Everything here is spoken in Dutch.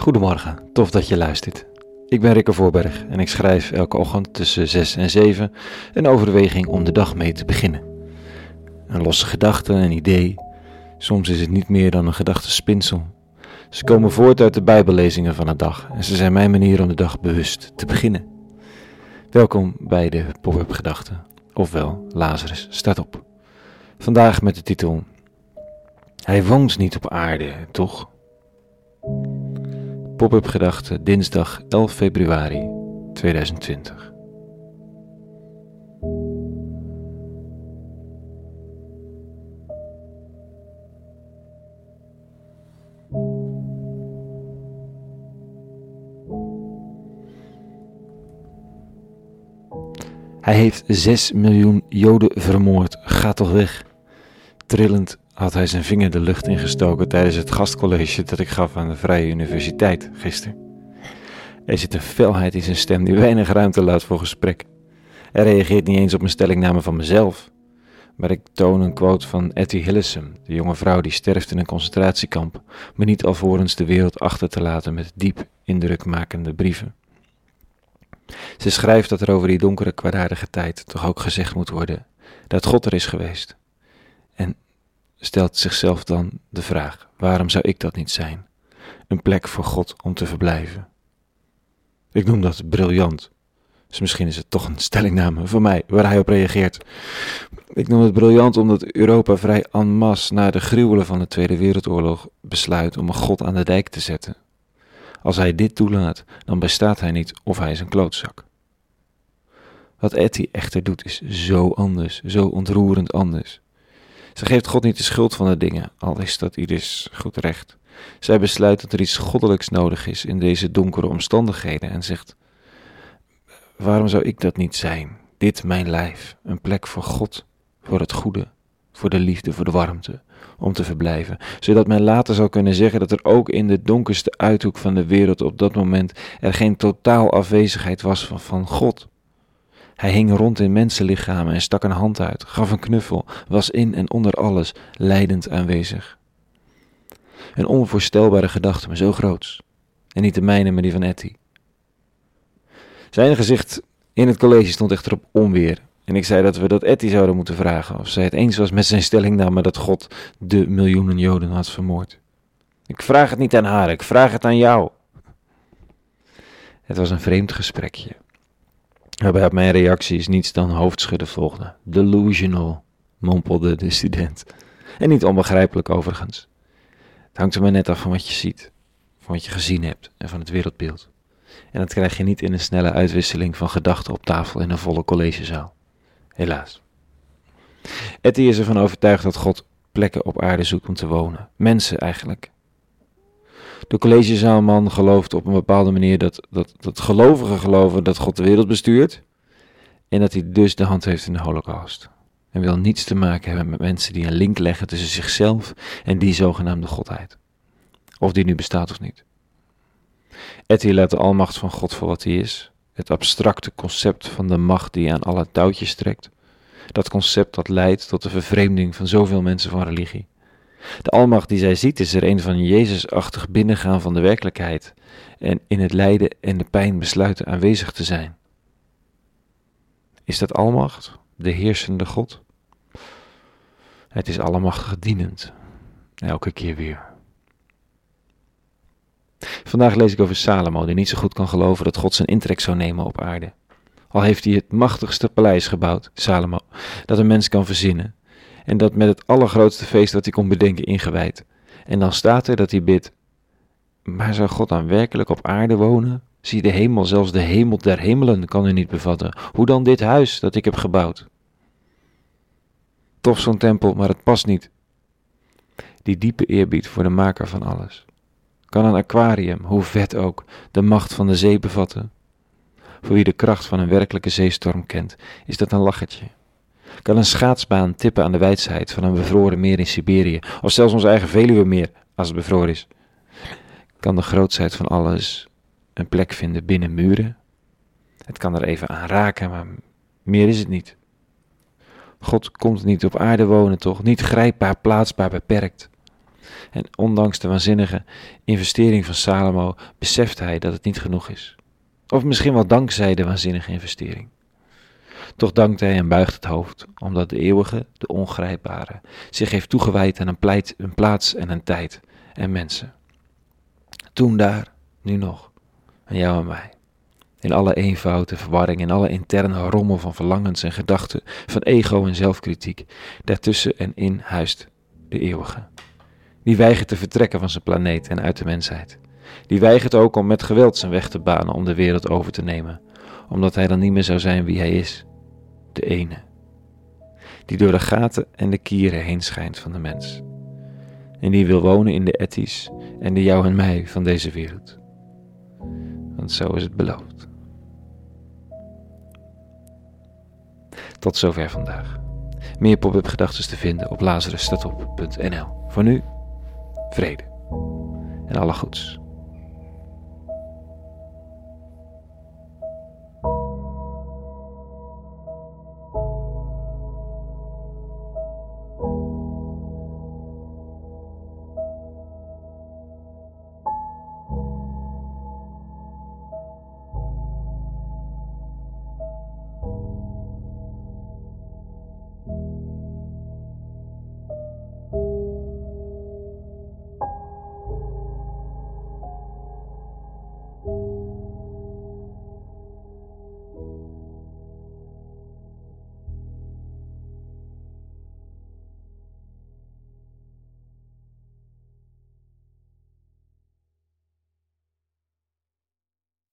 Goedemorgen, tof dat je luistert. Ik ben Rikke Voorberg en ik schrijf elke ochtend tussen 6 en 7 een overweging om de dag mee te beginnen. Een losse gedachte, een idee. Soms is het niet meer dan een gedachtespinsel. Ze komen voort uit de Bijbellezingen van de dag en ze zijn mijn manier om de dag bewust te beginnen. Welkom bij de Pop-up Gedachten, ofwel Lazarus staat op. Vandaag met de titel Hij woont niet op aarde, toch? Pop-up Gedachten, dinsdag 11 februari 2020. Hij heeft 6 miljoen Joden vermoord. Ga toch weg. Trillend had hij zijn vinger de lucht ingestoken tijdens het gastcollege dat ik gaf aan de Vrije Universiteit gisteren. Er zit een felheid in zijn stem die weinig ruimte laat voor gesprek. Hij reageert niet eens op een stellingname van mezelf, maar ik toon een quote van Etty Hillesum, de jonge vrouw die sterft in een concentratiekamp, maar niet alvorens de wereld achter te laten met diep indrukmakende brieven. Ze schrijft dat er over die donkere kwaadaardige tijd toch ook gezegd moet worden dat God er is geweest. En stelt zichzelf dan de vraag: waarom zou ik dat niet zijn? Een plek voor God om te verblijven. Ik noem dat briljant. Dus misschien is het toch een stellingname voor mij waar hij op reageert. Ik noem het briljant omdat Europa vrij en masse na de gruwelen van de Tweede Wereldoorlog besluit om een God aan de dijk te zetten. Als hij dit toelaat, dan bestaat hij niet of hij is een klootzak. Wat Etty echter doet is zo anders, zo ontroerend anders. Ze geeft God niet de schuld van de dingen, al is dat ieders goed recht. Zij besluit dat er iets goddelijks nodig is in deze donkere omstandigheden en zegt: Waarom zou ik dat niet zijn? Dit mijn lijf, een plek voor God, voor het goede, voor de liefde, voor de warmte, om te verblijven, zodat men later zal kunnen zeggen dat er ook in de donkerste uithoek van de wereld op dat moment er geen totaal afwezigheid was van, van God. Hij hing rond in mensenlichamen en stak een hand uit, gaf een knuffel, was in en onder alles leidend aanwezig. Een onvoorstelbare gedachte, maar zo groots. En niet de mijne, maar die van Etty. Zijn gezicht in het college stond echter op onweer. En ik zei dat we dat Etty zouden moeten vragen of zij het eens was met zijn stellingname dat God de miljoenen Joden had vermoord. Ik vraag het niet aan haar, ik vraag het aan jou. Het was een vreemd gesprekje. Waarbij op mijn reacties niets dan hoofdschudden volgde. Delusional, mompelde de student. En niet onbegrijpelijk overigens. Het hangt er maar net af van wat je ziet, van wat je gezien hebt en van het wereldbeeld. En dat krijg je niet in een snelle uitwisseling van gedachten op tafel in een volle collegezaal. Helaas. Etty is ervan overtuigd dat God plekken op aarde zoekt om te wonen. Mensen eigenlijk. De collegezaalman gelooft op een bepaalde manier dat, dat, dat gelovigen geloven dat God de wereld bestuurt. En dat hij dus de hand heeft in de holocaust. En wil niets te maken hebben met mensen die een link leggen tussen zichzelf en die zogenaamde godheid. Of die nu bestaat of niet. Etty laat de almacht van God voor wat hij is. Het abstracte concept van de macht die aan alle touwtjes trekt. Dat concept dat leidt tot de vervreemding van zoveel mensen van religie. De almacht die zij ziet is er een van Jezusachtig binnengaan van de werkelijkheid en in het lijden en de pijn besluiten aanwezig te zijn. Is dat almacht, de heersende God? Het is allemachtig dienend, elke keer weer. Vandaag lees ik over Salomo, die niet zo goed kan geloven dat God zijn intrek zou nemen op aarde. Al heeft hij het machtigste paleis gebouwd, Salomo, dat een mens kan verzinnen en dat met het allergrootste feest dat hij kon bedenken ingewijd. En dan staat er dat hij bidt, maar zou God dan werkelijk op aarde wonen? Zie de hemel, zelfs de hemel der hemelen kan u niet bevatten. Hoe dan dit huis dat ik heb gebouwd? Tof zo'n tempel, maar het past niet. Die diepe eerbied voor de maker van alles. Kan een aquarium, hoe vet ook, de macht van de zee bevatten? Voor wie de kracht van een werkelijke zeestorm kent, is dat een lachertje. Kan een schaatsbaan tippen aan de wijsheid van een bevroren meer in Siberië, of zelfs ons eigen Veluwemeer, als het bevroren is? Kan de grootsheid van alles een plek vinden binnen muren? Het kan er even aan raken, maar meer is het niet. God komt niet op aarde wonen, toch? Niet grijpbaar, plaatsbaar, beperkt. En ondanks de waanzinnige investering van Salomo beseft hij dat het niet genoeg is. Of misschien wel dankzij de waanzinnige investering. Toch dankt hij en buigt het hoofd, omdat de eeuwige, de ongrijpbare, zich heeft toegewijd aan een, pleit, een plaats en een tijd en mensen. Toen daar, nu nog, aan jou en mij. In alle eenvoud en verwarring, in alle interne rommel van verlangens en gedachten, van ego en zelfkritiek, daartussen en in huist de eeuwige. Die weigert te vertrekken van zijn planeet en uit de mensheid. Die weigert ook om met geweld zijn weg te banen om de wereld over te nemen, omdat hij dan niet meer zou zijn wie hij is, de ene. Die door de gaten en de kieren heen schijnt van de mens. En die wil wonen in de etties en de jou en mij van deze wereld. Want zo is het beloofd. Tot zover vandaag. Meer pop-up gedachten te vinden op lazarusstatop.nl. Voor nu, vrede en alle goeds.